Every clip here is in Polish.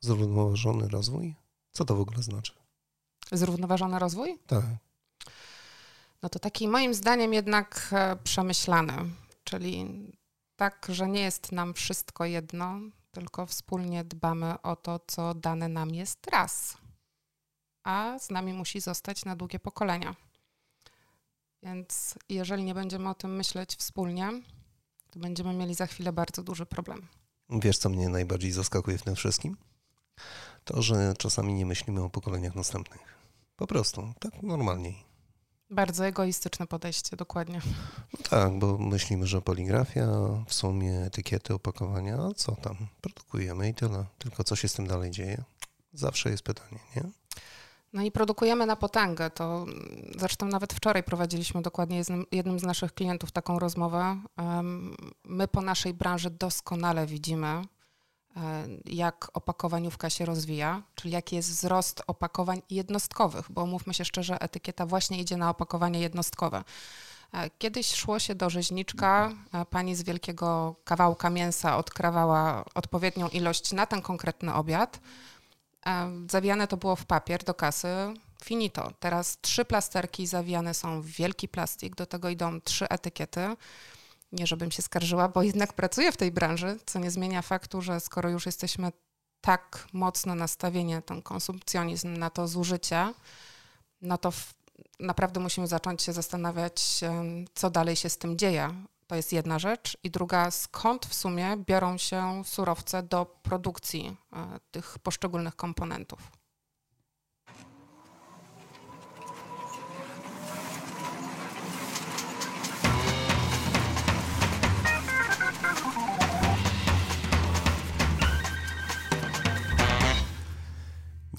Zrównoważony rozwój? Co to w ogóle znaczy? Zrównoważony rozwój? Tak. No to taki moim zdaniem jednak e, przemyślany, czyli tak, że nie jest nam wszystko jedno, tylko wspólnie dbamy o to, co dane nam jest raz, a z nami musi zostać na długie pokolenia. Więc jeżeli nie będziemy o tym myśleć wspólnie, to będziemy mieli za chwilę bardzo duży problem. Wiesz, co mnie najbardziej zaskakuje w tym wszystkim? To, że czasami nie myślimy o pokoleniach następnych. Po prostu, tak normalniej. Bardzo egoistyczne podejście, dokładnie. No tak, bo myślimy, że poligrafia, w sumie etykiety, opakowania, a co tam? Produkujemy i tyle. Tylko co się z tym dalej dzieje? Zawsze jest pytanie, nie? No i produkujemy na potęgę. To zresztą nawet wczoraj prowadziliśmy dokładnie z jednym z naszych klientów taką rozmowę. My po naszej branży doskonale widzimy, jak opakowaniówka się rozwija, czyli jaki jest wzrost opakowań jednostkowych, bo mówmy się szczerze, etykieta właśnie idzie na opakowanie jednostkowe. E, kiedyś szło się do rzeźniczka, pani z wielkiego kawałka mięsa odkrawała odpowiednią ilość na ten konkretny obiad Zawijane to było w papier do kasy. Finito. Teraz trzy plasterki zawijane są w wielki plastik, do tego idą trzy etykiety. Nie, żebym się skarżyła, bo jednak pracuję w tej branży, co nie zmienia faktu, że skoro już jesteśmy tak mocno nastawieni na ten konsumpcjonizm, na to zużycie, no to naprawdę musimy zacząć się zastanawiać, co dalej się z tym dzieje. To jest jedna rzecz. I druga, skąd w sumie biorą się surowce do produkcji e, tych poszczególnych komponentów.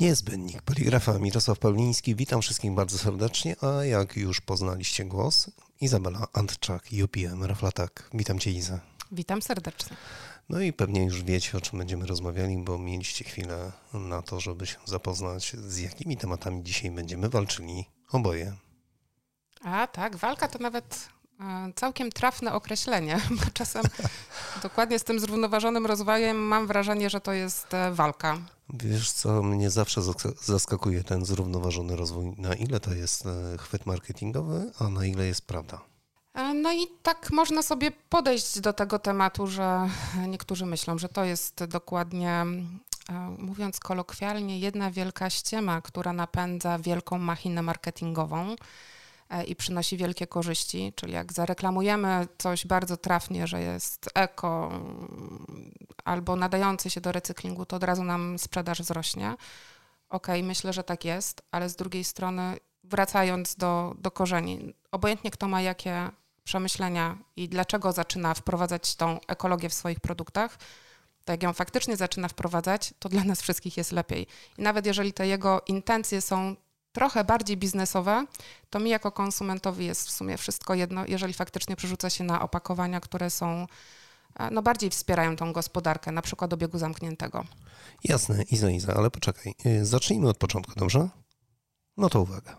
Niezbędnik poligrafa Mirosław Pawliński. Witam wszystkich bardzo serdecznie, a jak już poznaliście głos, Izabela Antczak, UPM Raflatak. Witam Cię Iza. Witam serdecznie. No i pewnie już wiecie, o czym będziemy rozmawiali, bo mieliście chwilę na to, żeby się zapoznać, z jakimi tematami dzisiaj będziemy walczyli oboje. A tak, walka to nawet e, całkiem trafne określenie, bo czasem dokładnie z tym zrównoważonym rozwojem mam wrażenie, że to jest e, walka. Wiesz co, mnie zawsze zaskakuje ten zrównoważony rozwój. Na ile to jest e, chwyt marketingowy, a na ile jest prawda? E, no i tak można sobie podejść do tego tematu, że niektórzy myślą, że to jest dokładnie, e, mówiąc kolokwialnie, jedna wielka ściema, która napędza wielką machinę marketingową. E, i przynosi wielkie korzyści, czyli jak zareklamujemy coś bardzo trafnie, że jest eko mm, albo nadający się do recyklingu, to od razu nam sprzedaż wzrośnie. Okej, okay, myślę, że tak jest, ale z drugiej strony wracając do, do korzeni, obojętnie kto ma jakie przemyślenia i dlaczego zaczyna wprowadzać tą ekologię w swoich produktach, to jak ją faktycznie zaczyna wprowadzać, to dla nas wszystkich jest lepiej. I nawet jeżeli te jego intencje są trochę bardziej biznesowe, to mi jako konsumentowi jest w sumie wszystko jedno, jeżeli faktycznie przerzuca się na opakowania, które są e, no bardziej wspierają tą gospodarkę, na przykład obiegu zamkniętego. Jasne, Iza, Iza, ale poczekaj. Y, zacznijmy od początku, dobrze? No to uwaga.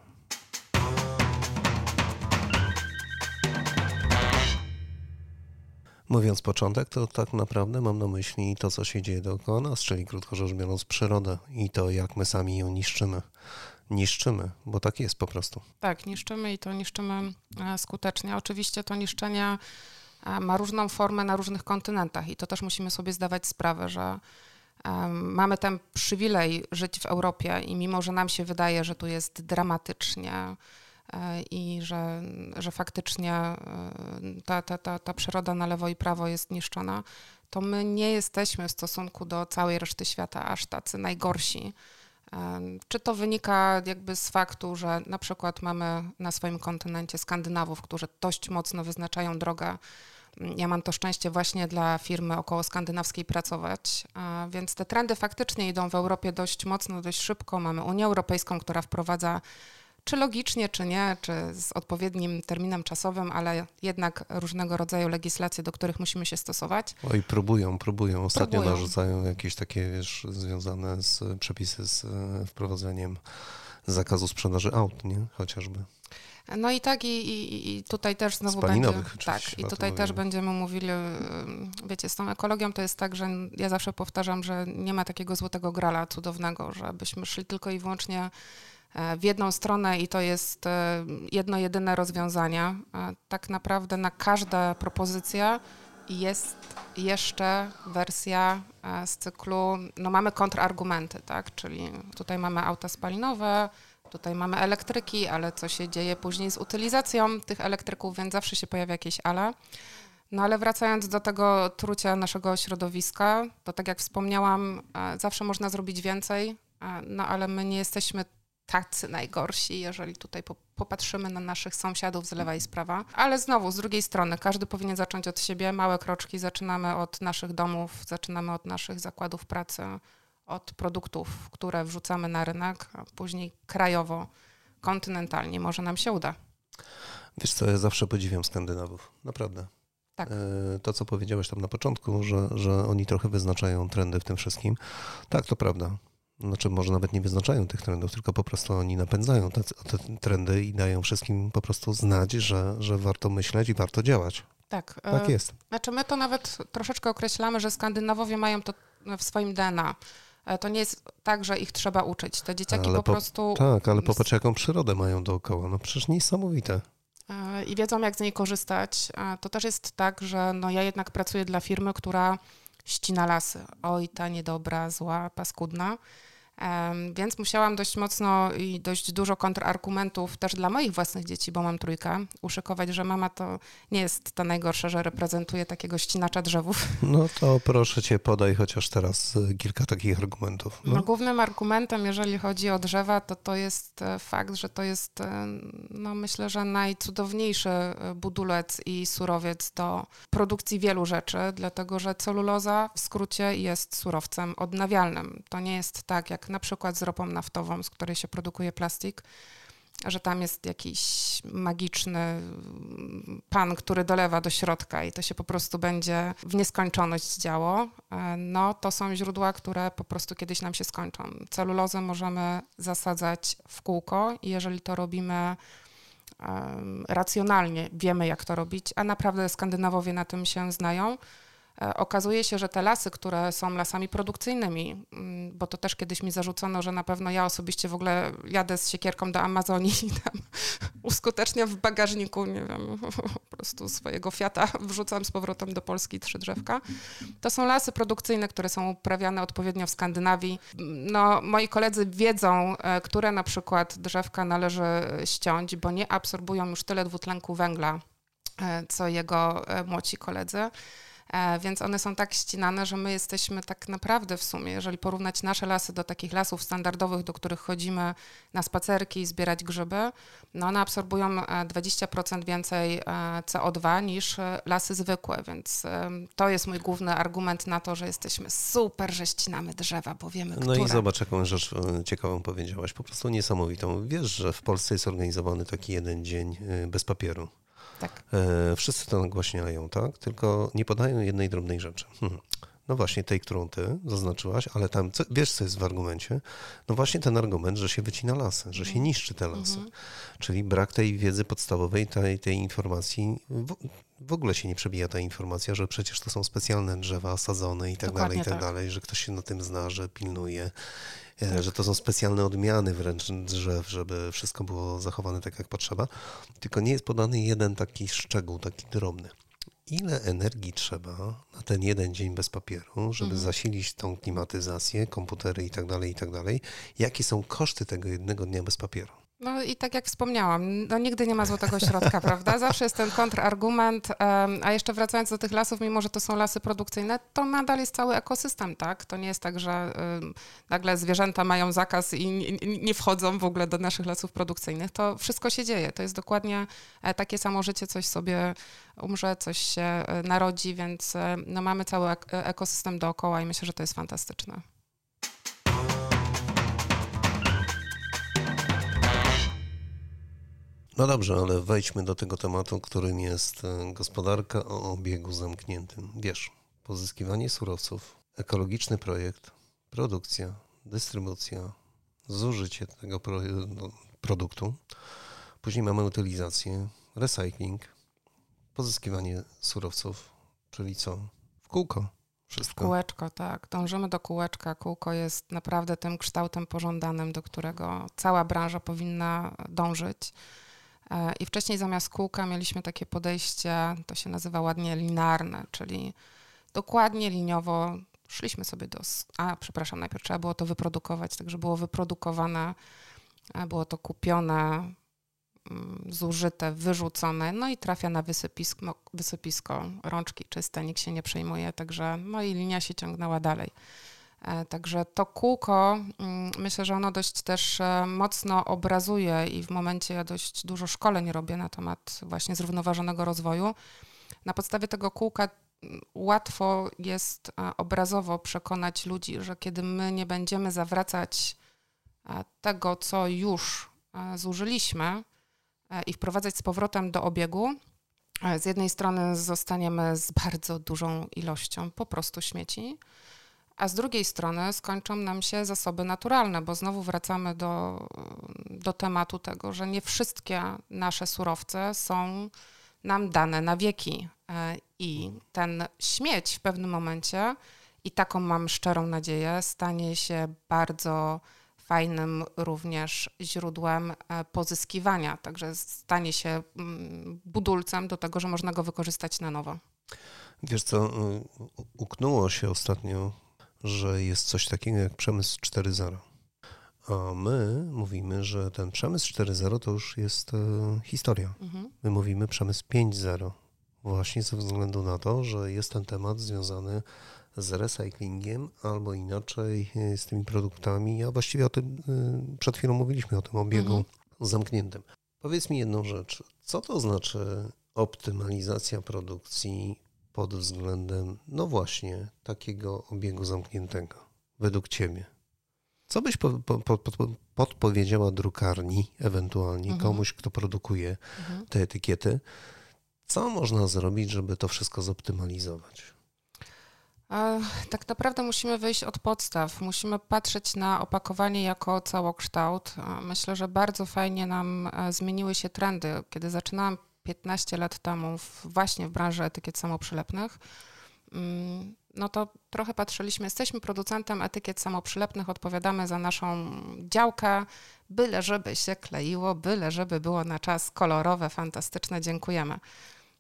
Mówiąc początek, to tak naprawdę mam na myśli to, co się dzieje dookoła nas, czyli krótko rzecz biorąc przyrodę i to, jak my sami ją niszczymy niszczymy, bo tak jest po prostu. Tak, niszczymy i to niszczymy e, skutecznie. Oczywiście to niszczenie e, ma różną formę na różnych kontynentach i to też musimy sobie zdawać sprawę, że mamy ten przywilej żyć w Europie i mimo, że nam się wydaje, że tu jest dramatycznie e, i że, że faktycznie ta, ta, ta, ta przyroda na lewo i prawo jest niszczona, to my nie jesteśmy w stosunku do całej reszty świata aż tacy najgorsi czy to wynika jakby z faktu, że na przykład mamy na swoim kontynencie Skandynawów, którzy dość mocno wyznaczają drogę. Ja mam to szczęście właśnie dla firmy około skandynawskiej pracować, więc te trendy faktycznie idą w Europie dość mocno, dość szybko. Mamy Unię Europejską, która wprowadza czy logicznie, czy nie, czy z odpowiednim terminem czasowym, ale jednak różnego rodzaju legislacje, do których musimy się stosować. Oj, próbują, próbują. Ostatnio próbują. narzucają jakieś takie, wiesz, związane z przepisy z e, wprowadzeniem zakazu sprzedaży aut, nie? Chociażby. No i tak, i, i, i tutaj też znowu będzie. Tak, i tutaj też będziemy mówili, wiecie, z tą ekologią to jest tak, że ja zawsze powtarzam, że nie ma takiego złotego grala cudownego, żebyśmy szli tylko i wyłącznie e, w jedną stronę i to jest e, jedno jedyne rozwiązanie. Tak naprawdę na każda propozycja jest jeszcze wersja e, z cyklu, no mamy kontrargumenty, tak, czyli tutaj mamy auta spalinowe, Tutaj mamy elektryki, ale co się dzieje później z utylizacją tych elektryków, więc zawsze się pojawia jakieś ale. No ale wracając do tego trucia naszego środowiska, to tak jak wspomniałam, e, zawsze można zrobić więcej, e, no ale my nie jesteśmy tacy najgorsi, jeżeli tutaj popatrzymy na naszych sąsiadów z lewa i z prawa. Ale znowu, z drugiej strony, każdy powinien zacząć od siebie. Małe kroczki, zaczynamy od naszych domów, zaczynamy od naszych zakładów pracy, od produktów, które wrzucamy na rynek, a później krajowo, kontynentalnie może nam się uda. Wiesz co, ja zawsze podziwiam Skandynawów, naprawdę. Tak. E, to, co powiedziałeś tam na początku, że, że oni trochę wyznaczają trendy w tym wszystkim. Tak, to prawda. Znaczy, może nawet nie wyznaczają tych trendów, tylko po prostu oni napędzają te, te trendy i dają wszystkim po prostu znać, że, że warto myśleć i warto działać. Tak. Tak e, jest. Znaczy, my to nawet troszeczkę określamy, że Skandynawowie mają to w swoim DNA. E, to nie jest tak, że ich trzeba uczyć. Te dzieciaki ale po, po prostu. Tak, ale popatrz, jaką przyrodę mają dookoła. No przecież niesamowite. E, I wiedzą, jak z niej korzystać. To też jest tak, że no ja jednak pracuję dla firmy, która ścina lasy. Oj, ta niedobra, zła, paskudna. Więc musiałam dość mocno i dość dużo kontrargumentów też dla moich własnych dzieci, bo mam trójkę, uszykować, że mama to nie jest ta najgorsza, że reprezentuje takiego ścinacza drzewów. No to proszę cię, podaj chociaż teraz y, kilka takich argumentów. No. No, głównym argumentem, jeżeli chodzi o drzewa, to to jest e, fakt, że to jest, e, no myślę, że najcudowniejszy e, budulec i surowiec do produkcji wielu rzeczy, dlatego że celuloza w skrócie jest surowcem odnawialnym. To nie jest tak, jak na przykład z ropą naftową, z której się produkuje plastik, że tam jest jakiś magiczny pan, który dolewa do środka i to się po prostu będzie w nieskończoność działo, e, no to są źródła, które po prostu kiedyś nam się skończą. Celulozę możemy zasadzać w kółko i jeżeli to robimy racjonalnie, wiemy jak to robić, a naprawdę Skandynawowie na tym się znają, okazuje się, że te lasy, które są lasami produkcyjnymi, mm, bo to też kiedyś mi zarzucono, że na pewno ja osobiście w ogóle jadę z siekierką do Amazonii i tam uskuteczniam w bagażniku, nie wiem, po prostu swojego Fiata wrzucam z powrotem do Polski trzy drzewka. To są lasy produkcyjne, które są uprawiane odpowiednio w Skandynawii. No, moi koledzy wiedzą, e, które na przykład drzewka należy ściąć, bo nie absorbują już tyle dwutlenku węgla, e, co jego młodzi koledzy. E, więc one są tak ścinane, że my jesteśmy tak naprawdę w sumie, jeżeli porównać nasze lasy do takich lasów standardowych, do których chodzimy na spacerki i zbierać grzyby, no one absorbują 20% e, więcej e, CO2 niż lasy zwykłe, więc to jest mój główny argument na to, że jesteśmy super, że ścinamy drzewa, bo wiemy, No które. i zobacz, jaką rzecz ciekawą powiedziałaś, po prostu niesamowitą. Wiesz, że w Polsce jest organizowany taki jeden dzień bez papieru. Tak. E, wszyscy to nagłaśniają, tak? Tylko nie podają jednej drobnej rzeczy. Hmm. No właśnie tej, którą ty zaznaczyłaś, ale tam, co, wiesz co jest w argumencie? No właśnie ten argument, że się wycina lasy, że się mhm. niszczy te lasy. Mhm. Czyli brak tej wiedzy podstawowej, tej, tej informacji, w, w, ogóle się nie przebija ta informacja, że przecież to są specjalne drzewa sadzone i tak Dokładnie dalej, i tak, tak dalej, że ktoś się na tym zna, że pilnuje. Że to są specjalne odmiany wręcz drzew, żeby wszystko było zachowane tak, jak potrzeba. Tylko nie jest podany jeden taki szczegół, taki drobny. Ile energii trzeba na ten jeden dzień bez papieru, żeby mhm. zasilić tą klimatyzację, komputery i tak dalej, i tak dalej? Jakie są koszty tego jednego dnia bez papieru? No i tak jak wspomniałam, no nigdy nie ma złotego środka, prawda? Zawsze jest ten kontrargument, a jeszcze wracając do tych lasów, mimo że to są lasy produkcyjne, to nadal jest cały ekosystem, tak? To nie jest tak, że nagle zwierzęta mają zakaz i nie wchodzą w ogóle do naszych lasów produkcyjnych. To wszystko się dzieje. To jest dokładnie e, takie samo życie, coś sobie umrze, coś się e, narodzi, więc e, no mamy cały ekosystem dookoła i myślę, że to jest fantastyczne. No dobrze, ale wejdźmy do tego tematu, którym jest e, gospodarka o obiegu zamkniętym. Wiesz, pozyskiwanie surowców, ekologiczny projekt, produkcja, dystrybucja, zużycie tego pro, no, produktu, Później mamy utylizację, recycling, pozyskiwanie surowców, czyli co? W kółko. Wszystko. Kółeczko, tak. Dążymy do kółeczka. Kółko jest naprawdę tym kształtem pożądanym, do którego cała branża powinna dążyć. E, I wcześniej zamiast kółka mieliśmy takie podejście, to się nazywa ładnie linearne, czyli dokładnie liniowo szliśmy sobie do. A, przepraszam, najpierw trzeba było to wyprodukować, także było wyprodukowane, e, było to kupione, mm, zużyte, wyrzucone, no i trafia na wysypisko, wysypisko. Rączki czyste, nikt się nie przejmuje, także no i linia się ciągnęła dalej. E, także to kółko, mm, myślę, że ono dość też e, mocno obrazuje i w momencie ja dość dużo szkoleń robię na temat właśnie zrównoważonego rozwoju. Na podstawie tego kółka mm, łatwo jest e, obrazowo przekonać ludzi, że kiedy my nie będziemy zawracać tego, co już zużyliśmy i wprowadzać z powrotem do obiegu, z jednej strony zostaniemy z bardzo dużą ilością po prostu śmieci, a z drugiej strony skończą nam się zasoby naturalne, bo znowu wracamy do, do tematu tego, że nie wszystkie nasze surowce są nam dane na wieki. E, I ten śmieć w pewnym momencie, i taką mam szczerą nadzieję, stanie się bardzo fajnym również źródłem e, pozyskiwania, także stanie się mm, budulcem do tego, że można go wykorzystać na nowo. Wiesz co, uknęło się ostatnio że jest coś takiego jak przemysł 4.0. A my mówimy, że ten przemysł 4.0 to już jest e, historia. Mhm. My mówimy przemysł 5.0. Właśnie ze względu na to, że jest ten temat związany z recyklingiem, albo inaczej e, z tymi produktami, a właściwie o tym e, przed chwilą mówiliśmy, o tym obiegu mhm. zamkniętym. Powiedz mi jedną rzecz. Co to znaczy optymalizacja produkcji pod względem, no właśnie, takiego obiegu zamkniętego, według Ciebie? Co byś po, po, po, podpowiedziała drukarni, ewentualnie mhm. komuś, kto produkuje mhm. te etykiety? Co można zrobić, żeby to wszystko zoptymalizować? Tak naprawdę musimy wyjść od podstaw. Musimy patrzeć na opakowanie jako całokształt. Myślę, że bardzo fajnie nam e, zmieniły się trendy. Kiedy zaczynałam 15 lat temu właśnie w branży etykiet samoprzylepnych, mm, no to trochę patrzyliśmy, jesteśmy producentem etykiet samoprzylepnych, odpowiadamy za naszą działkę, byle żeby się kleiło, byle żeby było na czas kolorowe, fantastyczne, dziękujemy.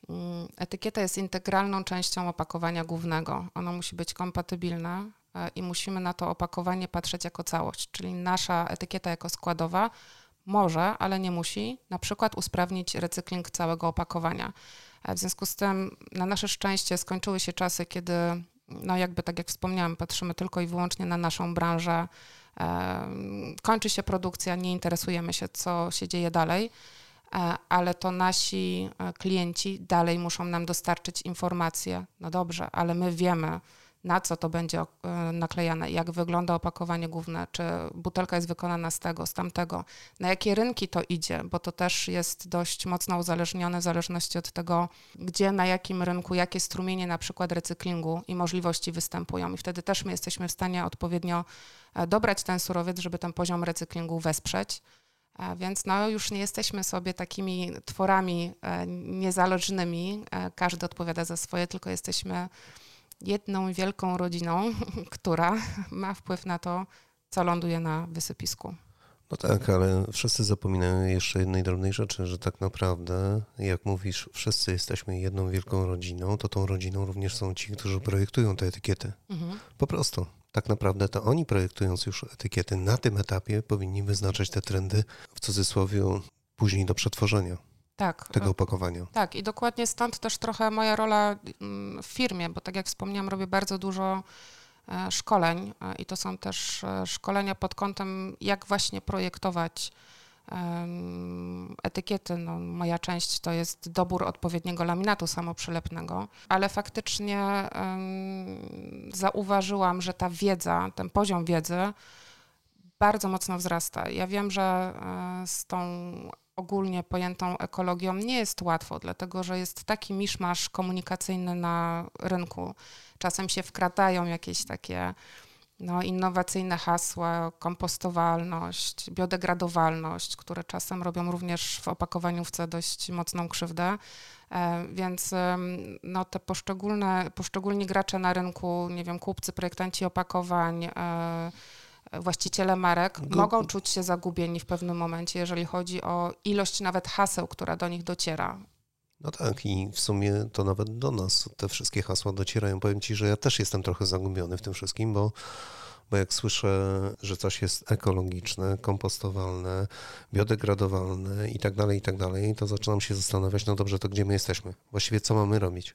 Mm, etykieta jest integralną częścią opakowania głównego. Ono musi być kompatybilne i musimy na to opakowanie patrzeć jako całość, czyli nasza etykieta jako składowa może, ale nie musi, na przykład usprawnić recykling całego opakowania. W związku z tym, na nasze szczęście, skończyły się czasy, kiedy, no jakby tak jak wspomniałam, patrzymy tylko i wyłącznie na naszą branżę. Kończy się produkcja, nie interesujemy się, co się dzieje dalej, e, ale to nasi e, klienci dalej muszą nam dostarczyć informacje. No dobrze, ale my wiemy, na co to będzie e, naklejane, jak wygląda opakowanie główne, czy butelka jest wykonana z tego, z tamtego, na jakie rynki to idzie, bo to też jest dość mocno uzależnione w zależności od tego, gdzie, na jakim rynku, jakie strumienie na przykład recyklingu i możliwości występują. I wtedy też my jesteśmy w stanie odpowiednio e, dobrać ten surowiec, żeby ten poziom recyklingu wesprzeć. E, więc no, już nie jesteśmy sobie takimi tworami niezależnymi, każdy odpowiada za swoje, tylko jesteśmy jedną wielką rodziną, która ma wpływ na to, co ląduje na wysypisku. No tak, ale wszyscy zapominają jeszcze jednej drobnej rzeczy, że tak naprawdę, jak mówisz, wszyscy jesteśmy jedną wielką rodziną, to tą rodziną również są ci, którzy projektują te etykiety. Mhm. Po prostu. Tak naprawdę to oni projektując już etykiety na tym etapie powinni wyznaczać te trendy w cudzysłowie później do przetworzenia tak, tego opakowania. Tak, i dokładnie stąd też trochę moja rola mm, w firmie, bo tak jak wspomniałam, robię bardzo dużo e, szkoleń e, i to są też e, szkolenia pod kątem, jak właśnie projektować etykiety. No, moja część to jest dobór odpowiedniego laminatu samoprzylepnego, ale faktycznie zauważyłam, że ta wiedza, ten poziom wiedzy bardzo mocno wzrasta. Ja wiem, że z tą ogólnie pojętą ekologią nie jest łatwo, dlatego że jest taki miszmasz komunikacyjny na rynku. Czasem się wkradają jakieś takie no, innowacyjne hasła, kompostowalność, biodegradowalność, które czasem robią również w opakowaniówce dość mocną krzywdę. E, więc no, te poszczególne, poszczególni gracze na rynku, nie wiem, kupcy, projektanci opakowań, e, właściciele marek mogą czuć się zagubieni w pewnym momencie, jeżeli chodzi o ilość nawet haseł, która do nich dociera. No tak, i w sumie to nawet do nas te wszystkie hasła docierają. Powiem Ci, że ja też jestem trochę zagubiony w tym wszystkim, bo bo jak słyszę, że coś jest ekologiczne, kompostowalne, biodegradowalne i tak dalej, i tak dalej, to zaczynam się zastanawiać, no dobrze, to gdzie my jesteśmy? Właściwie co mamy robić?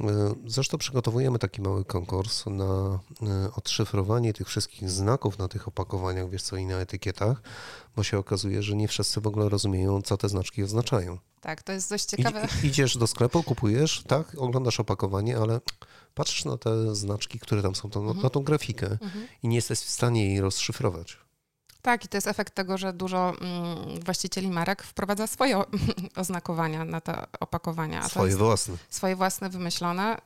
Mhm. Zresztą przygotowujemy taki mały konkurs na e, odszyfrowanie tych wszystkich znaków na tych opakowaniach, wiesz co, i na etykietach, bo się okazuje, że nie wszyscy w ogóle rozumieją, co te znaczki oznaczają. Tak, to jest dość ciekawe. I, idziesz do sklepu, kupujesz, tak, oglądasz opakowanie, ale patrzysz na te znaczki, które tam są, mhm. na tą grafikę mhm. i nie jesteś w stanie jej rozszyfrować. Tak, i to jest efekt tego, że dużo mm, właścicieli marek wprowadza swoje oznakowania na te opakowania. Swoje własne. Swoje własne, wymyślone.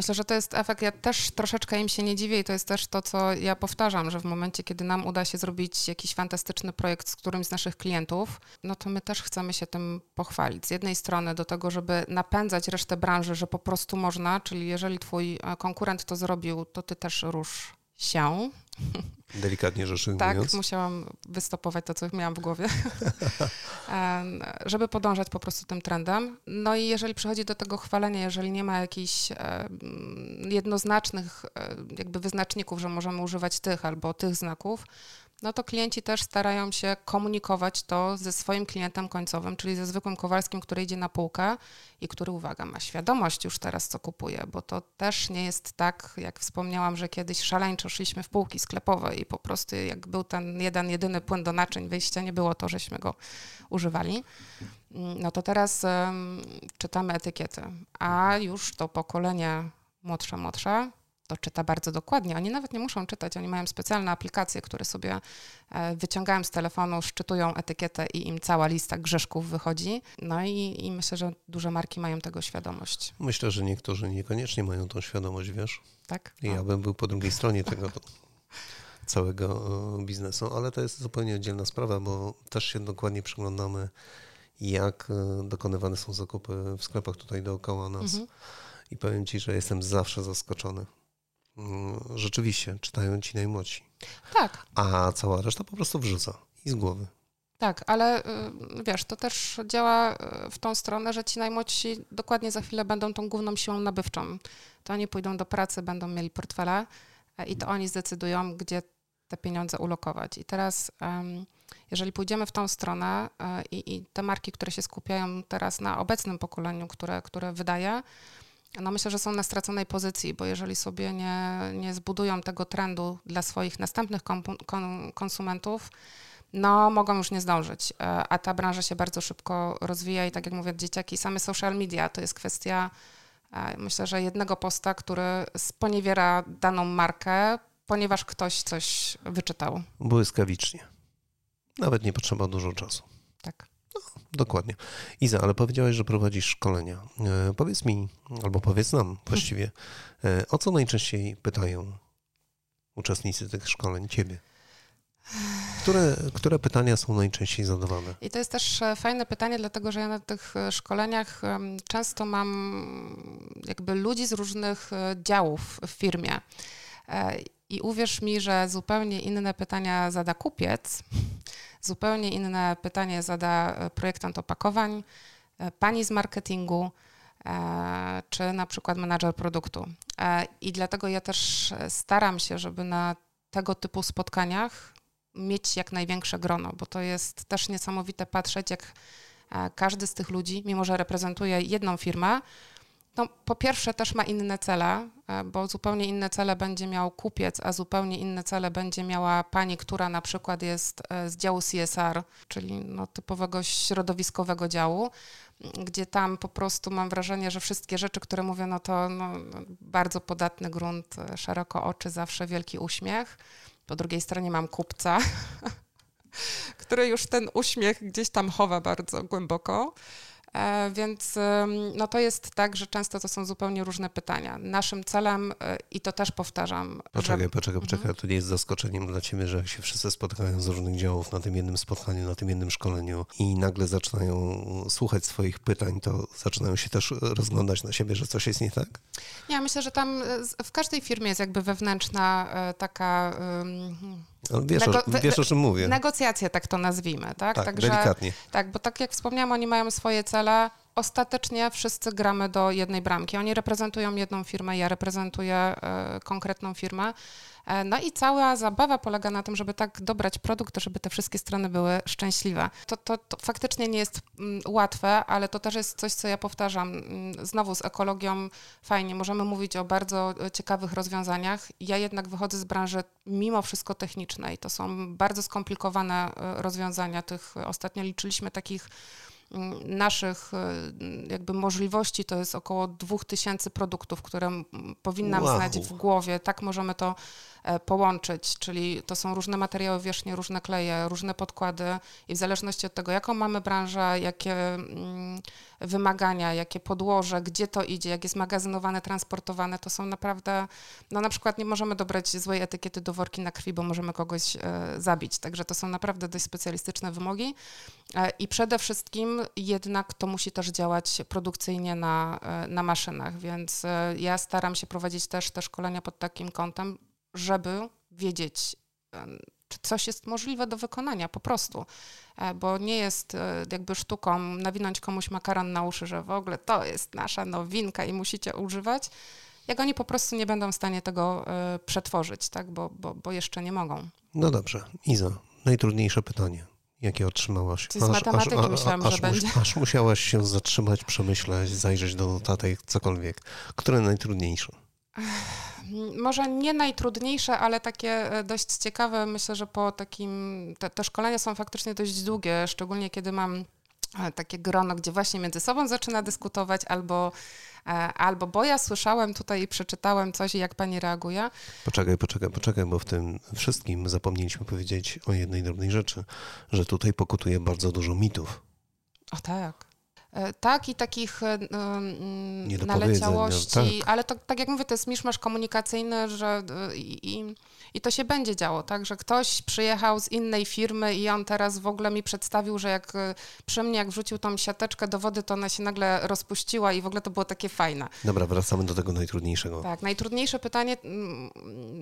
Myślę, że to jest efekt, ja też troszeczkę im się nie dziwię i to jest też to, co ja powtarzam, że w momencie, kiedy nam uda się zrobić jakiś fantastyczny projekt z którymś z naszych klientów, no to my też chcemy się tym pochwalić. Z jednej strony do tego, żeby napędzać resztę branży, że po prostu można, czyli jeżeli twój e, konkurent to zrobił, to ty też rusz się. Delikatnie rzecz Tak, musiałam wystopować to, co miałam w głowie, żeby podążać po prostu tym trendem. No i jeżeli przychodzi do tego chwalenia, jeżeli nie ma jakichś jednoznacznych e, jakby wyznaczników, że możemy używać tych albo tych znaków, no to klienci też starają się komunikować to ze swoim klientem końcowym, czyli ze zwykłym Kowalskim, który idzie na półkę i który, uwaga, ma świadomość już teraz, co kupuje, bo to też nie jest tak, jak wspomniałam, że kiedyś szaleńczo szliśmy w półki sklepowe i po prostu jak był ten jeden, jedyny płyn do naczyń, wyjścia nie było to, żeśmy go używali. No to teraz um, czytamy etykiety, a już to pokolenie młodsze, młodsze to czyta bardzo dokładnie. Oni nawet nie muszą czytać, oni mają specjalne aplikacje, które sobie e, wyciągają z telefonu, szczytują etykietę i im cała lista grzeszków wychodzi. No i, i myślę, że duże marki mają tego świadomość. Myślę, że niektórzy niekoniecznie mają tą świadomość, wiesz? Tak. I ja bym był po drugiej stronie tego całego e, biznesu, ale to jest zupełnie oddzielna sprawa, bo też się dokładnie przyglądamy, jak e, dokonywane są zakupy w sklepach tutaj dookoła nas. Mhm. I powiem Ci, że jestem zawsze zaskoczony. Mm, rzeczywiście czytają ci najmłodsi. Tak. A cała reszta po prostu wrzuca i z głowy. Tak, ale y, wiesz, to też działa y, w tą stronę, że ci najmłodsi dokładnie za chwilę będą tą główną siłą nabywczą. To oni pójdą do pracy, będą mieli portfele e, i to oni zdecydują, gdzie te pieniądze ulokować. I teraz, jeżeli pójdziemy w tą stronę e, i, i te marki, które się skupiają teraz na obecnym pokoleniu, które, które wydaje, no myślę, że są na straconej pozycji, bo jeżeli sobie nie, nie zbudują tego trendu dla swoich następnych konsumentów, no mogą już nie zdążyć. E, a ta branża się bardzo szybko rozwija i tak jak mówię, dzieciaki, same social media to jest kwestia, e, myślę, że jednego posta, który sponiewiera daną markę, ponieważ ktoś coś wyczytał. Błyskawicznie. Nawet nie potrzeba dużo czasu. Tak. Dokładnie. Iza, ale powiedziałeś, że prowadzisz szkolenia. E, powiedz mi, albo powiedz nam właściwie, e, o co najczęściej pytają uczestnicy tych szkoleń ciebie? Które, które pytania są najczęściej zadawane? I to jest też e, fajne pytanie, dlatego że ja na tych szkoleniach często mam jakby ludzi z różnych działów w firmie. I uwierz mi, że zupełnie inne pytania zada kupiec, zupełnie inne pytanie zada e, projektant opakowań, e, pani z marketingu, e, czy na przykład menadżer produktu. I dlatego ja też staram się, żeby na tego typu spotkaniach mieć jak największe grono, bo to jest też niesamowite patrzeć, jak każdy z tych ludzi, mimo że reprezentuje jedną firmę, no, po pierwsze też ma inne cele, e, bo zupełnie inne cele będzie miał kupiec, a zupełnie inne cele będzie miała pani, która na przykład jest e, z działu CSR, czyli no, typowego środowiskowego działu, gdzie tam po prostu mam wrażenie, że wszystkie rzeczy, które mówię, no to no, bardzo podatny grunt, e, szeroko oczy, zawsze wielki uśmiech. Po drugiej stronie mam kupca, który już ten uśmiech gdzieś tam chowa bardzo głęboko. E, więc no to jest tak, że często to są zupełnie różne pytania. Naszym celem, e, i to też powtarzam. Poczekaj, że... poczekaj, poczekaj. Mhm. To nie jest zaskoczeniem dla ciebie, że jak się wszyscy spotkają z różnych działów na tym jednym spotkaniu, na tym jednym szkoleniu i nagle zaczynają słuchać swoich pytań, to zaczynają się też rozglądać na siebie, że coś jest nie tak? Ja myślę, że tam e, w każdej firmie jest jakby wewnętrzna taka. Wiesz, Nego- o, wiesz, o czym mówię. Negocjacje, tak to nazwijmy, tak? Tak, Także, delikatnie. Tak, bo tak jak wspomniałam, oni mają swoje cele. Ostatecznie wszyscy gramy do jednej bramki. Oni reprezentują jedną firmę, ja reprezentuję y, konkretną firmę. E, no i cała zabawa polega na tym, żeby tak dobrać produkt, żeby te wszystkie strony były szczęśliwe. To, to, to faktycznie nie jest mm, łatwe, ale to też jest coś, co ja powtarzam. Mm, znowu z ekologią fajnie, możemy mówić o bardzo e, ciekawych rozwiązaniach. Ja jednak wychodzę z branży mimo wszystko technicznej. To są bardzo skomplikowane e, rozwiązania. Tych ostatnio liczyliśmy takich mm, naszych jakby możliwości to jest około 2000 produktów, które powinnam wow. znać w głowie. Tak możemy to połączyć, czyli to są różne materiały wierzchnie, różne kleje, różne podkłady i w zależności od tego, jaką mamy branżę, jakie mm, wymagania, jakie podłoże, gdzie to idzie, jak jest magazynowane, transportowane, to są naprawdę, no na przykład nie możemy dobrać złej etykiety do worki na krwi, bo możemy kogoś e, zabić, także to są naprawdę dość specjalistyczne wymogi. E, i przede wszystkim jednak to musi też działać produkcyjnie na, na maszynach, więc ja staram się prowadzić też te szkolenia pod takim kątem, żeby wiedzieć, czy coś jest możliwe do wykonania po prostu, e, bo nie jest e, jakby sztuką nawinąć komuś makaron na uszy, że w ogóle to jest nasza nowinka i musicie używać, jak oni po prostu nie będą w stanie tego e, przetworzyć, tak, bo, bo, bo jeszcze nie mogą. No dobrze, Iza, najtrudniejsze pytanie. Jakie otrzymałaś? z matematyki aż, myślałam, aż, że będzie. Aż musiałaś się zatrzymać, przemyśleć, zajrzeć do notatek, cokolwiek. Które najtrudniejsze? Może nie najtrudniejsze, ale takie e, dość ciekawe. Myślę, że po takim, te, te szkolenia są faktycznie dość długie, szczególnie kiedy mam e, takie grono, gdzie właśnie między sobą zaczyna dyskutować albo e, albo bo ja słyszałem tutaj i przeczytałem coś i jak pani reaguje. Poczekaj, poczekaj, poczekaj, bo w tym wszystkim zapomnieliśmy powiedzieć o jednej drobnej rzeczy, że tutaj pokutuje bardzo dużo mitów. O tak. E, tak, i takich e, naleciałości, tak. ale to, tak jak mówię, to jest miszmasz komunikacyjny, że e, i, i to się będzie działo, tak, że ktoś przyjechał z innej firmy i on teraz w ogóle mi przedstawił, że jak przy mnie, jak wrzucił tą siateczkę do wody, to ona się nagle rozpuściła i w ogóle to było takie fajne. Dobra, wracamy do tego najtrudniejszego. Tak, najtrudniejsze pytanie,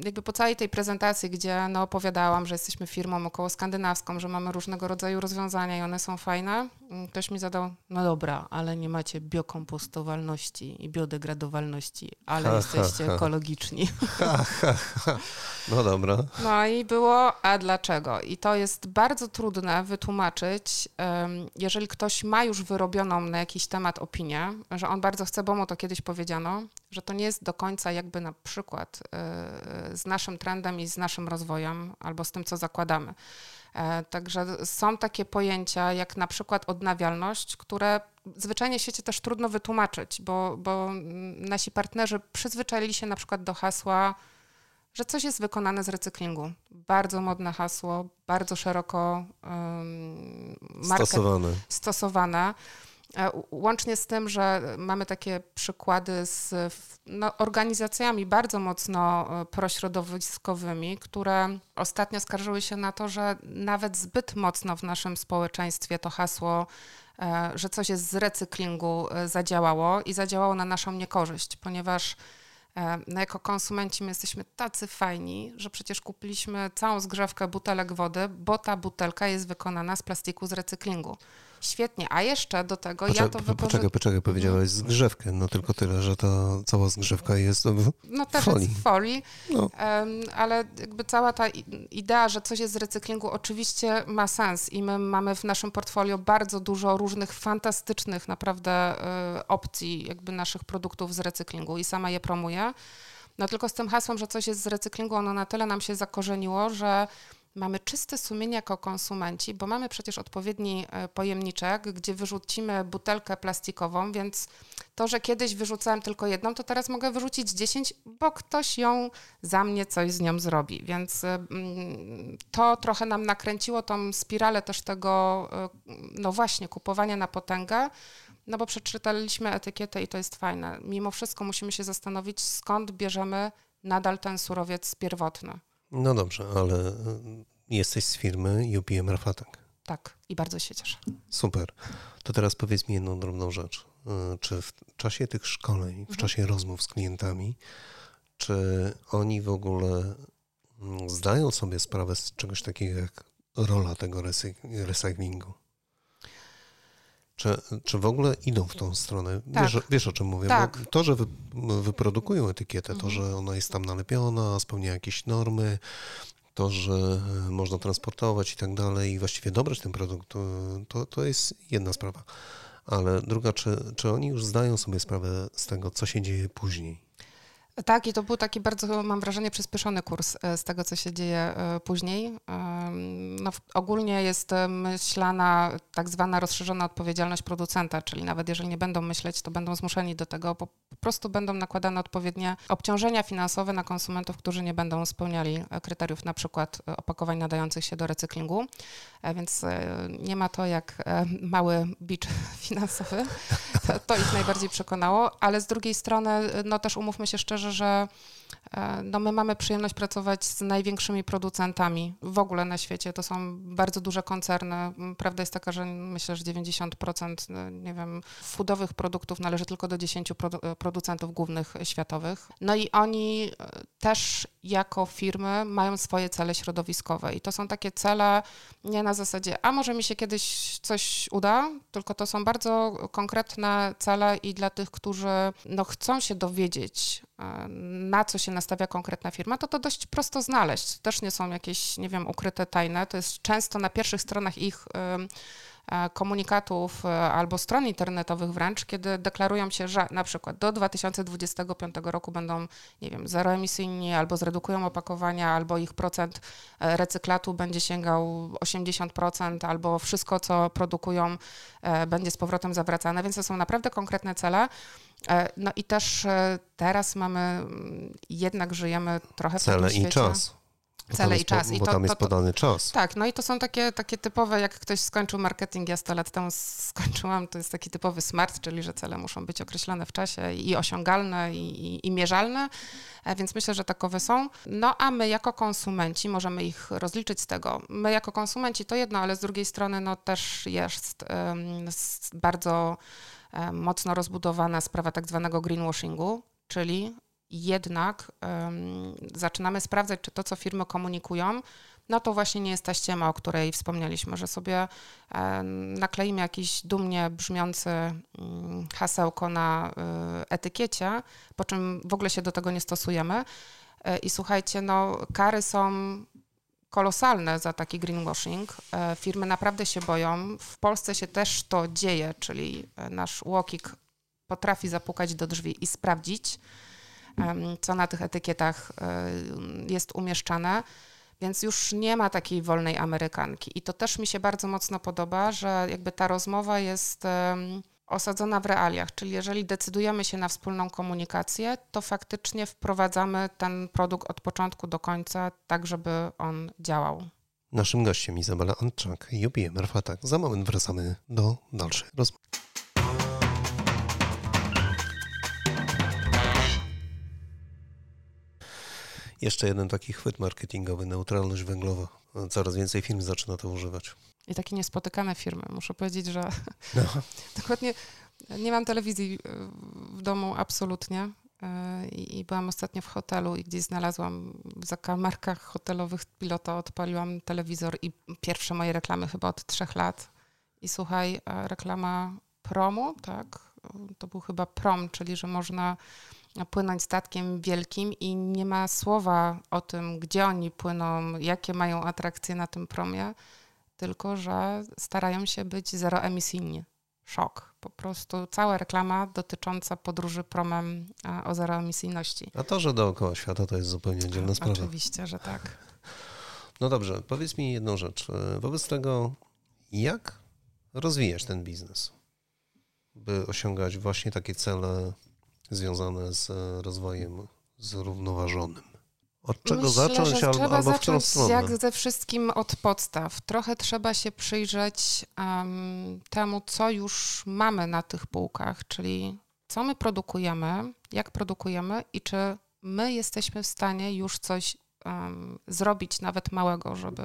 jakby po całej tej prezentacji, gdzie no, opowiadałam, że jesteśmy firmą około skandynawską, że mamy różnego rodzaju rozwiązania i one są fajne, ktoś mi zadał, no dobra, dobra, ale nie macie biokompostowalności i biodegradowalności, ale ha, jesteście ha, ekologiczni. Ha, no dobra. No i było, a dlaczego? I to jest bardzo trudne wytłumaczyć, jeżeli ktoś ma już wyrobioną na jakiś temat opinię, że on bardzo chce, bo mu to kiedyś powiedziano, że to nie jest do końca jakby na przykład e, z naszym trendem i z naszym rozwojem albo z tym, co zakładamy. E, także są takie pojęcia jak na przykład odnawialność, które zwyczajnie w świecie też trudno wytłumaczyć, bo, bo nasi partnerzy przyzwyczaili się na przykład do hasła, że coś jest wykonane z recyklingu. Bardzo modne hasło, bardzo szeroko um, stosowane. stosowane. E, łącznie z tym, że mamy takie przykłady z no, organizacjami bardzo mocno e, prośrodowiskowymi, które ostatnio skarżyły się na to, że nawet zbyt mocno w naszym społeczeństwie to hasło, e, że coś jest z recyklingu zadziałało i zadziałało na naszą niekorzyść, ponieważ no jako konsumenci my jesteśmy tacy fajni, że przecież kupiliśmy całą zgrzewkę butelek wody, bo ta butelka jest wykonana z plastiku z recyklingu. Świetnie, a jeszcze do tego Poczekaj, ja to wypożyczam. Poczekaj, poczekaj, powiedziałeś zgrzewkę, no tylko tyle, że ta cała zgrzewka jest w No też folii. jest w folii, no. ale jakby cała ta idea, że coś jest z recyklingu oczywiście ma sens i my mamy w naszym portfolio bardzo dużo różnych fantastycznych naprawdę y, opcji jakby naszych produktów z recyklingu i sama je promuję. No tylko z tym hasłem, że coś jest z recyklingu, ono na tyle nam się zakorzeniło, że mamy czyste sumienie jako konsumenci, bo mamy przecież odpowiedni e, pojemniczek, gdzie wyrzucimy butelkę plastikową, więc to, że kiedyś wyrzucałem tylko jedną, to teraz mogę wyrzucić 10, bo ktoś ją za mnie coś z nią zrobi. Więc e, to trochę nam nakręciło tą spiralę też tego, e, no właśnie, kupowania na potęgę. No bo przeczytaliśmy etykietę i to jest fajne. Mimo wszystko musimy się zastanowić, skąd bierzemy nadal ten surowiec pierwotny. No dobrze, ale y, jesteś z firmy UPM Rafatek. Tak, i bardzo się cieszę. Super. To teraz powiedz mi jedną drobną rzecz. Y, czy w czasie tych szkoleń, w Mhm. czasie rozmów z klientami, czy oni w ogóle mm, zdają sobie sprawę z czegoś takiego jak rola tego recy- recyklingu? Czy, czy w ogóle idą w tą stronę? Tak. Wiesz, wiesz o czym mówię? Tak. To, że wy, wyprodukują etykietę, to, Mhm. że ona jest tam nalepiona, spełnia jakieś normy, to, że e, można transportować i tak dalej i właściwie dobrać ten produkt, to, to, to jest jedna sprawa. Ale druga, czy, czy oni już zdają sobie sprawę z tego, co się dzieje później? Tak, i to był taki bardzo, mam wrażenie, przyspieszony kurs e, z tego, co się dzieje e, później. No, ogólnie jest e, myślana tak zwana rozszerzona odpowiedzialność producenta, czyli nawet jeżeli nie będą myśleć, to będą zmuszeni do tego, po prostu będą nakładane odpowiednie obciążenia finansowe na konsumentów, którzy nie będą spełniali kryteriów na przykład opakowań nadających się do recyklingu. Więc nie ma to jak mały bicz finansowy. To, to ich najbardziej przekonało, ale z drugiej strony, no też umówmy się szczerze, że e, no my mamy przyjemność pracować z największymi producentami w ogóle na świecie. To są bardzo duże koncerny. M, Prawda jest taka, że myślę, że 90% e, nie wiem, foodowych produktów należy tylko do 10 produ- e, producentów głównych światowych. No i oni też jako firmy mają swoje cele środowiskowe i to są takie cele nie na zasadzie, a może mi się kiedyś coś uda, tylko to są bardzo konkretne cele i dla tych, którzy no, chcą się dowiedzieć, e, na co się nastawia konkretna firma, to to dość prosto znaleźć. Też nie są jakieś, nie wiem, ukryte tajne. To jest często na pierwszych stronach ich komunikatów e, albo stron internetowych wręcz, kiedy deklarują się, że na przykład do 2025 roku będą, nie wiem, zeroemisyjni albo zredukują opakowania, albo ich procent e, recyklatu będzie sięgał 80%, albo wszystko, co produkują, e, będzie z powrotem zawracane, więc to są naprawdę konkretne cele. E, No i też e, teraz mamy, mm, jednak żyjemy trochę w Cele takim i czas. Cele i czas. I Bo to- tam jest to- podany czas. Tak, no i to są takie, takie typowe, jak ktoś skończył marketing, ja 100 lat temu skończyłam, to jest taki typowy smart, czyli że cele muszą być określone w czasie i osiągalne i, i, i mierzalne, e, więc myślę, że takowe są. No a my jako konsumenci możemy ich rozliczyć z tego. My jako konsumenci to jedno, ale z drugiej strony no też jest s- bardzo em, mocno rozbudowana sprawa tak zwanego greenwashingu, czyli jednak em, zaczynamy sprawdzać, czy to, co firmy komunikują, no to właśnie nie jest ta ściema, o której wspomnieliśmy, że sobie e, nakleimy jakiś dumnie brzmiący mm, hasełko na y, etykiecie, po czym w ogóle się do tego nie stosujemy. E, I słuchajcie, no kary są kolosalne za taki greenwashing. E, Firmy naprawdę się boją. W Polsce się też to dzieje, czyli e, nasz łokik potrafi zapukać do drzwi i sprawdzić, co na tych etykietach e, jest umieszczane. Więc już nie ma takiej wolnej Amerykanki. I to też mi się bardzo mocno podoba, że jakby ta rozmowa jest osadzona w realiach. Czyli jeżeli decydujemy się na wspólną komunikację, to faktycznie wprowadzamy ten produkt od początku do końca, tak żeby on działał. Naszym gościem Izabela Antczak, UPM Rafatak. Za moment wracamy do dalszej rozmowy. Jeszcze jeden taki chwyt marketingowy, neutralność węglowa. Coraz więcej firm zaczyna to używać. I takie niespotykane firmy. Muszę powiedzieć, że No. dokładnie nie mam telewizji y, w domu absolutnie. I, I byłam ostatnio w hotelu i gdzieś znalazłam w zakamarkach hotelowych pilota, odpaliłam telewizor i pierwsze moje reklamy chyba od trzech lat. I słuchaj, e, reklama promu, tak? To był chyba prom, czyli że można płynąć statkiem wielkim i nie ma słowa o tym, gdzie oni płyną, jakie mają atrakcje na tym promie, tylko że starają się być zeroemisyjni. Szok. Po prostu cała reklama dotycząca podróży promem o zeroemisyjności. A to, że dookoła świata, to jest zupełnie oddzielna sprawa. Oczywiście, że tak. No dobrze, powiedz mi jedną rzecz. Wobec tego, jak rozwijać ten biznes, by osiągać właśnie takie cele związane z e, rozwojem zrównoważonym? Od czego Myślę, zacząć albo, trzeba albo w którą zacząć stronę? jak ze wszystkim od podstaw. Trochę trzeba się przyjrzeć um, temu, co już mamy na tych półkach, czyli co my produkujemy, jak produkujemy i czy my jesteśmy w stanie już coś um, zrobić, nawet małego, żeby,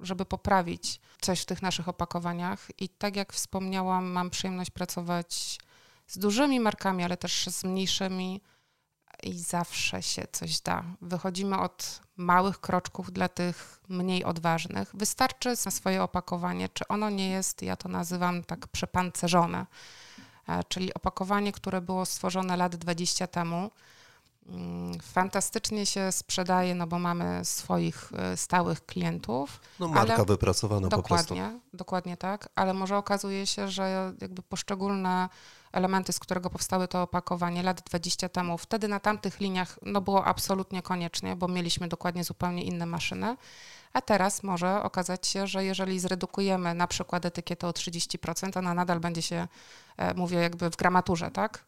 żeby poprawić coś w tych naszych opakowaniach. I tak jak wspomniałam, mam przyjemność pracować z dużymi markami, ale też z mniejszymi i zawsze się coś da. Wychodzimy od małych kroczków dla tych mniej odważnych. Wystarczy na swoje opakowanie, czy ono nie jest, ja to nazywam tak przepancerzone, e, czyli opakowanie, które było stworzone lat 20 temu. Mm, fantastycznie się sprzedaje, no bo mamy swoich e, stałych klientów. No marka ale- wypracowana po prostu. Dokładnie, dokładnie tak, ale może okazuje się, że jakby poszczególne elementy, z którego powstały to opakowanie lat 20 temu, wtedy na tamtych liniach no było absolutnie koniecznie, bo mieliśmy dokładnie zupełnie inne maszyny, a teraz może okazać się, że jeżeli zredukujemy na przykład etykietę o 30%, ona nadal będzie się, mówię jakby w gramaturze, tak?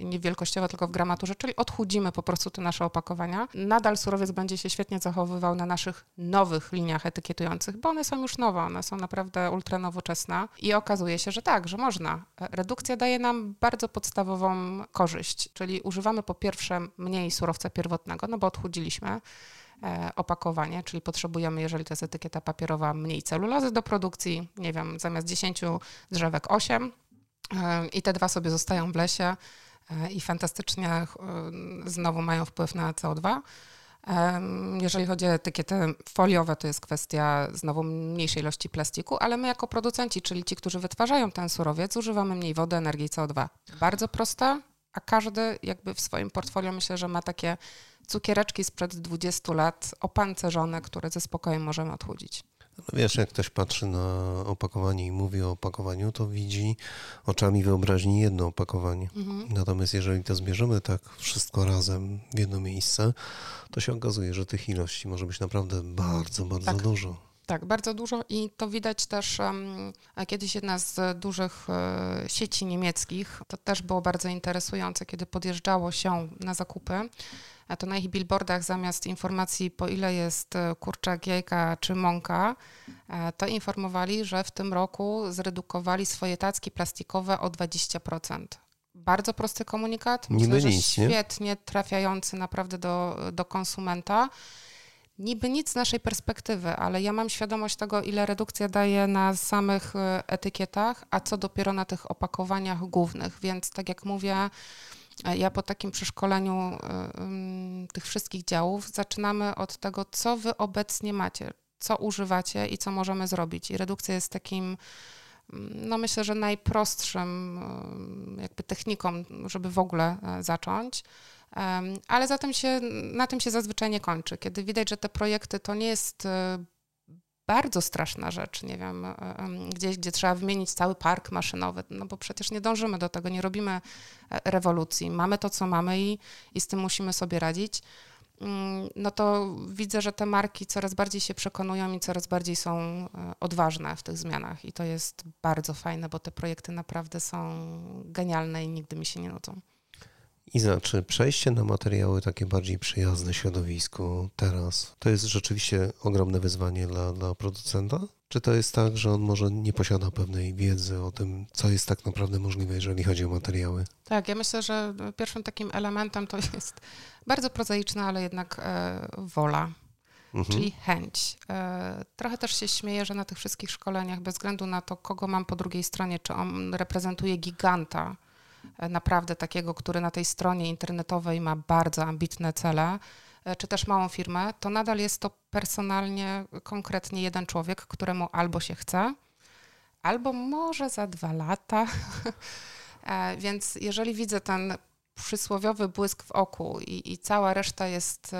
Nie wielkościowo, tylko w gramaturze, czyli odchudzimy po prostu te nasze opakowania. Nadal surowiec będzie się świetnie zachowywał na naszych nowych liniach etykietujących, bo one są już nowe, one są naprawdę ultra nowoczesne i okazuje się, że tak, że można. E, Redukcja daje nam bardzo podstawową korzyść, czyli używamy po pierwsze mniej surowca pierwotnego, no bo odchudziliśmy e, opakowanie, czyli potrzebujemy, jeżeli to jest etykieta papierowa, mniej celulozy do produkcji, nie wiem, zamiast 10 drzewek 8 e, i te dwa sobie zostają w lesie e, i fantastycznie e, znowu mają wpływ na CO2. Em, Jeżeli chodzi o etykiety foliowe, to jest kwestia znowu mniejszej ilości plastiku, ale my jako producenci, czyli ci, którzy wytwarzają ten surowiec, używamy mniej wody, energii i CO2. Bardzo proste, a każdy jakby w swoim portfolio myślę, że ma takie cukiereczki sprzed 20 lat opancerzone, które ze spokojem możemy odchudzić. No wiesz, jak ktoś patrzy na opakowanie i mówi o opakowaniu, to widzi oczami wyobraźni jedno opakowanie. Mhm. Natomiast jeżeli to zbierzemy tak wszystko razem w jedno miejsce, to się okazuje, że tych ilości może być naprawdę bardzo, bardzo Tak. dużo. Tak, bardzo dużo i to widać też a kiedyś jedna z dużych e, sieci niemieckich, to też było bardzo interesujące, kiedy podjeżdżało się na zakupy, a to na ich billboardach zamiast informacji po ile jest e, kurczak, jajka czy mąka, e, to informowali, że w tym roku zredukowali swoje tacki plastikowe o 20%. Bardzo prosty komunikat, Niby myślę, nie? świetnie trafiający naprawdę do, do konsumenta. Niby nic z naszej perspektywy, ale ja mam świadomość tego, ile redukcja daje na samych e, etykietach, a co dopiero na tych opakowaniach głównych. Więc tak jak mówię, ja po takim przeszkoleniu e, tych wszystkich działów zaczynamy od tego, co wy obecnie macie, co używacie i co możemy zrobić. I redukcja jest takim, mm, no myślę, że najprostszym ym, jakby techniką, żeby w ogóle e, zacząć. Ale za tym się, na tym się zazwyczaj nie kończy. Kiedy widać, że te projekty to nie jest e, bardzo straszna rzecz, nie wiem, e, gdzieś, gdzie trzeba wymienić cały park maszynowy, no bo przecież nie dążymy do tego, nie robimy e, rewolucji. Mamy to, co mamy i, i z tym musimy sobie radzić. Mm, No to widzę, że te marki coraz bardziej się przekonują i coraz bardziej są e, odważne w tych zmianach i to jest bardzo fajne, bo te projekty naprawdę są genialne i nigdy mi się nie nudzą. Iza, czy przejście na materiały takie bardziej przyjazne środowisku teraz, to jest rzeczywiście ogromne wyzwanie dla, dla producenta? Czy to jest tak, że on może nie posiada pewnej wiedzy o tym, co jest tak naprawdę możliwe, jeżeli chodzi o materiały? Tak, ja myślę, że pierwszym takim elementem to jest bardzo prozaiczna, ale jednak e, wola, Mhm. czyli chęć. E, trochę też się śmieję, że na tych wszystkich szkoleniach, bez względu na to, kogo mam po drugiej stronie, czy on reprezentuje giganta, naprawdę takiego, który na tej stronie internetowej ma bardzo ambitne cele, e, czy też małą firmę, to nadal jest to personalnie, konkretnie jeden człowiek, któremu albo się chce, albo może za dwa lata. E, Więc jeżeli widzę ten przysłowiowy błysk w oku i, i cała reszta jest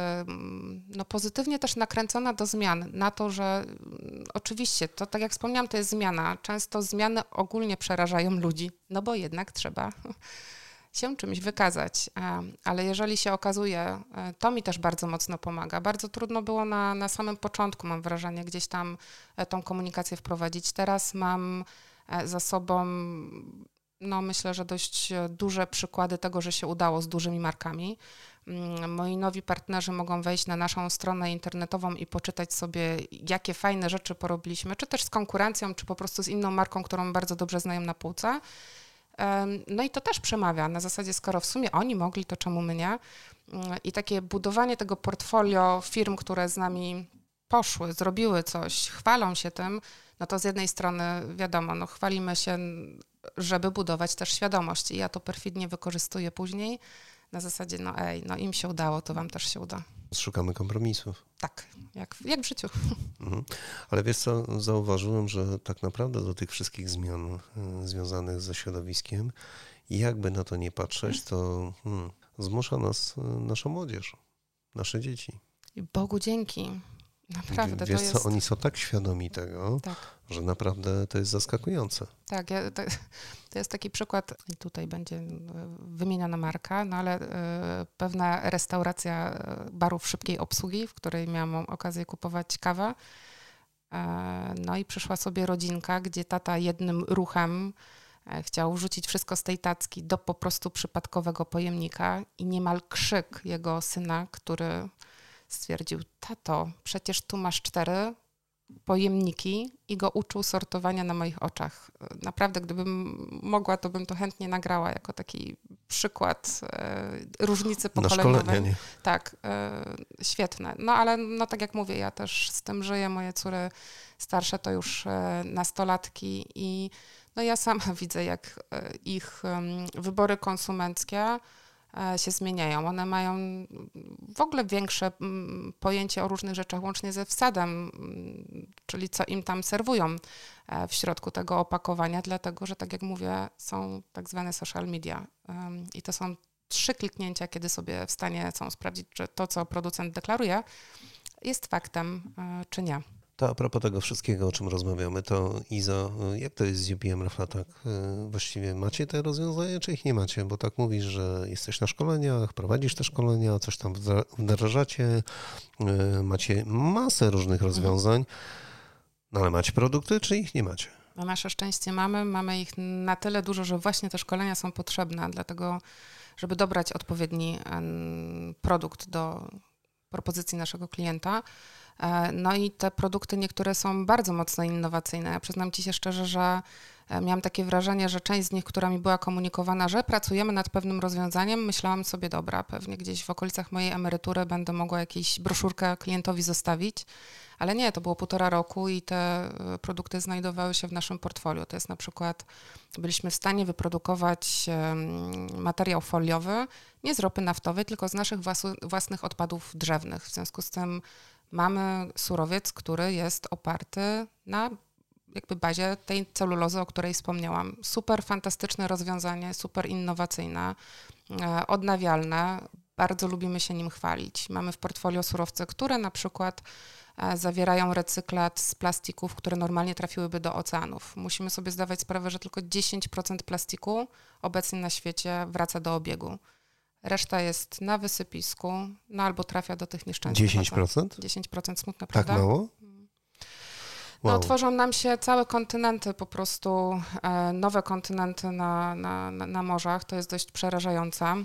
no, pozytywnie też nakręcona do zmian, na to, że mm, oczywiście, to tak jak wspomniałam, to jest zmiana. Często zmiany ogólnie przerażają ludzi, no bo jednak trzeba się czymś wykazać. Ale jeżeli się okazuje, e, to mi też bardzo mocno pomaga. Bardzo trudno było na, na samym początku, mam wrażenie, gdzieś tam e, tą komunikację wprowadzić. Teraz mam e, za sobą, no myślę, że dość e, duże przykłady tego, że się udało z dużymi markami. Mm, moi nowi partnerzy mogą wejść na naszą stronę internetową i poczytać sobie, jakie fajne rzeczy porobiliśmy, czy też z konkurencją, czy po prostu z inną marką, którą bardzo dobrze znają na półce. No i to też przemawia na zasadzie, skoro w sumie oni mogli, to czemu my nie? Mm, I takie budowanie tego portfolio firm, które z nami poszły, zrobiły coś, chwalą się tym, no to z jednej strony wiadomo, no chwalimy się, żeby budować też świadomość i ja to perfidnie wykorzystuję później na zasadzie, no ej, no im się udało, to wam też się uda. Szukamy kompromisów. Tak, jak, jak w życiu. Mhm. Ale wiesz co, zauważyłem, że tak naprawdę do tych wszystkich zmian y, związanych ze środowiskiem, jakby na to nie patrzeć, to hmm, zmusza nas y, nasza młodzież, nasze dzieci. Bogu dzięki. Naprawdę, Wiesz to jest... co, oni są tak świadomi tego, tak. że naprawdę to jest zaskakujące. Tak, ja, to, to, jest taki przykład, i tutaj będzie e, wymieniona marka, no ale y, pewna restauracja e, barów szybkiej obsługi, w której miałam okazję kupować kawę. Y, no i przyszła sobie rodzinka, gdzie tata jednym ruchem chciał wrzucić wszystko z tej tacki do po prostu przypadkowego pojemnika i niemal krzyk jego syna, który stwierdził, tato, przecież tu masz cztery pojemniki i go uczył sortowania na moich oczach. Naprawdę, gdybym mogła, to bym to chętnie nagrała jako taki przykład e, różnicy pokoleniowej. Na Tak, e, świetne. No ale no tak jak mówię, ja też z tym żyję. Moje córy starsze to już e, nastolatki i no ja sama widzę, jak e, ich wybory konsumenckie się zmieniają. One mają w ogóle większe pojęcie o różnych rzeczach, łącznie ze wsadem, czyli co im tam serwują e, w środku tego opakowania, dlatego że, tak jak mówię, są tak zwane social media i to są trzy kliknięcia, kiedy sobie w stanie są sprawdzić, czy to, co producent deklaruje, jest faktem, e, czy nie. To a propos tego wszystkiego, o czym rozmawiamy, to Izo, jak to jest z UPM Reflatak? Właściwie macie te rozwiązania, czy ich nie macie? Bo tak mówisz, że jesteś na szkoleniach, prowadzisz te szkolenia, coś tam wdrażacie, y, macie masę różnych rozwiązań, no ale macie produkty, czy ich nie macie? Na nasze szczęście mamy, mamy ich na tyle dużo, że właśnie te szkolenia są potrzebne, dlatego żeby dobrać odpowiedni produkt do propozycji naszego klienta. E, no i te produkty niektóre są bardzo mocno innowacyjne. Ja przyznam Ci się szczerze, że e, miałam takie wrażenie, że część z nich, która mi była komunikowana, że pracujemy nad pewnym rozwiązaniem, myślałam sobie, dobra, pewnie gdzieś w okolicach mojej emerytury będę mogła jakąś broszurkę klientowi zostawić. Ale nie, to było półtora roku i te e, produkty znajdowały się w naszym portfolio. To jest na przykład, byliśmy w stanie wyprodukować materiał foliowy nie z ropy naftowej, tylko z naszych własnych odpadów drzewnych. W związku z tym mamy surowiec, który jest oparty na jakby bazie tej celulozy, o której wspomniałam. Super fantastyczne rozwiązanie, super innowacyjne, e, odnawialne. Bardzo lubimy się nim chwalić. Mamy w portfolio surowce, które na przykład e, zawierają recyklat z plastików, które normalnie trafiłyby do oceanów. Musimy sobie zdawać sprawę, że tylko 10% plastiku obecnie na świecie wraca do obiegu. Reszta jest na wysypisku, no albo trafia do tych nieszczęsnych. 10%? 10% smutne, tak prawda? Tak mało? No, wow. tworzą nam się całe kontynenty, po prostu e, nowe kontynenty na, na, na morzach. To jest dość przerażające.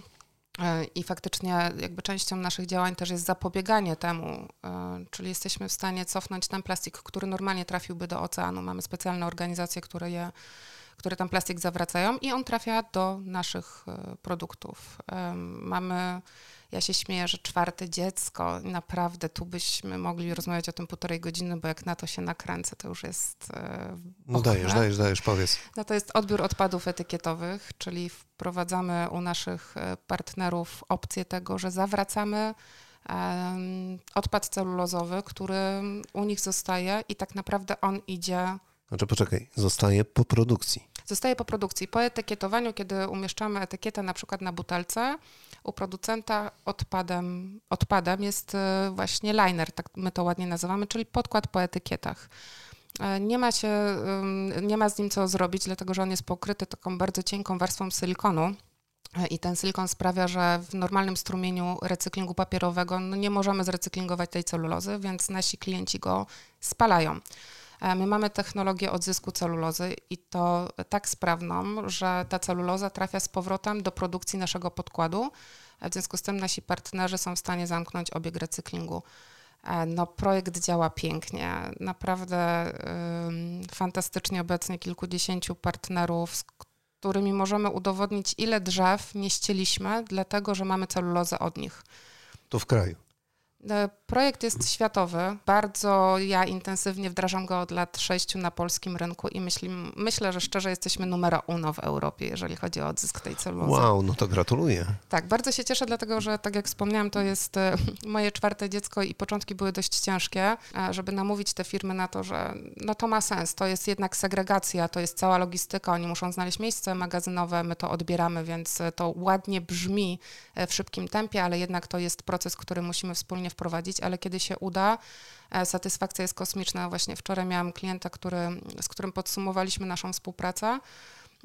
E, I faktycznie jakby częścią naszych działań też jest zapobieganie temu, e, czyli jesteśmy w stanie cofnąć ten plastik, który normalnie trafiłby do oceanu. Mamy specjalne organizacje, które je które tam plastik zawracają i on trafia do naszych e, produktów. Mamy, ja się śmieję, że czwarte dziecko, naprawdę tu byśmy mogli rozmawiać o tym półtorej godziny, bo jak na to się nakręcę, to już jest. E, no dajesz, dajesz, dajesz, powiedz. No to jest odbiór odpadów etykietowych, czyli wprowadzamy u naszych e, partnerów opcję tego, że zawracamy odpad celulozowy, który u nich zostaje i tak naprawdę on idzie znaczy poczekaj, zostaje po produkcji. Zostaje po produkcji. Po etykietowaniu, kiedy umieszczamy etykietę na przykład na butelce, u producenta odpadem, odpadem jest e, właśnie liner, tak my to ładnie nazywamy, czyli podkład po etykietach. E, nie ma, się, nie ma z nim co zrobić, dlatego że on jest pokryty taką bardzo cienką warstwą silikonu. E, I ten silikon sprawia, że w normalnym strumieniu recyklingu papierowego no nie możemy zrecyklingować tej celulozy, więc nasi klienci go spalają. E, my mamy technologię odzysku celulozy i to tak sprawną, że ta celuloza trafia z powrotem do produkcji naszego podkładu W związku z tym nasi partnerzy są w stanie zamknąć obieg recyklingu. No, projekt działa pięknie. Naprawdę fantastycznie obecnie kilkudziesięciu partnerów, z którymi możemy udowodnić, ile drzew nie ścieliśmy, dlatego że mamy celulozę od nich. To w kraju. E, projekt jest światowy. Bardzo ja intensywnie wdrażam go od lat sześciu na polskim rynku i myśli, myślę, że szczerze jesteśmy numero uno w Europie, jeżeli chodzi o odzysk tej celulozy. Wow, no to gratuluję. Tak, bardzo się cieszę, dlatego że tak jak wspomniałam, to jest e, moje czwarte dziecko i początki były dość ciężkie, e, żeby namówić te firmy na to, że no to ma sens, to jest jednak segregacja, to jest cała logistyka, oni muszą znaleźć miejsce magazynowe, my to odbieramy, więc to ładnie brzmi w szybkim tempie, ale jednak to jest proces, który musimy wspólnie wprowadzić, ale kiedy się uda, e, satysfakcja jest kosmiczna. Właśnie wczoraj miałam klienta, który, z którym podsumowaliśmy naszą współpracę.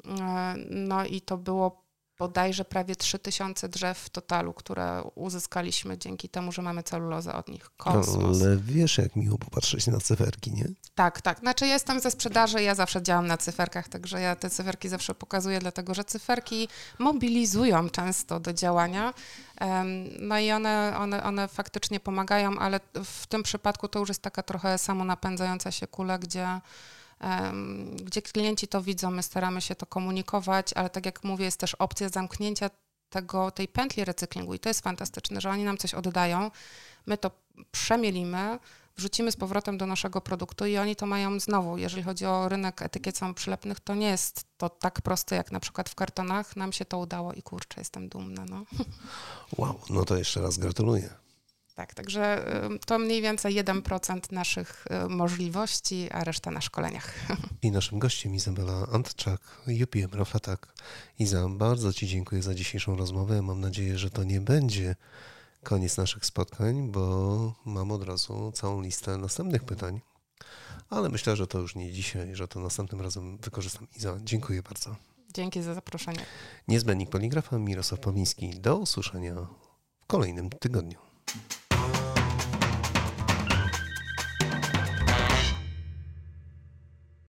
E, no i to było bodajże prawie 3000 drzew w totalu, które uzyskaliśmy dzięki temu, że mamy celulozę od nich. Kosmos. Ale wiesz, jak miło popatrzeć na cyferki, nie? Tak, tak. Znaczy jestem ze sprzedaży, ja zawsze działam na cyferkach, także ja te cyferki zawsze pokazuję, dlatego że cyferki mobilizują często do działania. No i one, one, one faktycznie pomagają, ale w tym przypadku to już jest taka trochę samonapędzająca się kula, gdzie gdzie klienci to widzą, my staramy się to komunikować, ale tak jak mówię, jest też opcja zamknięcia tego, tej pętli recyklingu i to jest fantastyczne, że oni nam coś oddają, my to przemielimy, wrzucimy z powrotem do naszego produktu i oni to mają znowu. Jeżeli chodzi o rynek etykiet samoprzylepnych, to nie jest to tak proste jak na przykład w kartonach. Nam się to udało i kurczę, jestem dumna. No. Wow, no to jeszcze raz gratuluję. Tak, także to mniej więcej 1% naszych y, możliwości, a reszta na szkoleniach. I naszym gościem Izabela Antczak, UPM Rafatak. Iza, bardzo Ci dziękuję za dzisiejszą rozmowę. Mam nadzieję, że to nie będzie koniec naszych spotkań, bo mam od razu całą listę następnych pytań. Ale myślę, że to już nie dzisiaj, że to następnym razem wykorzystam. Iza, dziękuję bardzo. Dzięki za zaproszenie. Niezbędnik poligrafa Mirosław Pawliński. Do usłyszenia w kolejnym tygodniu.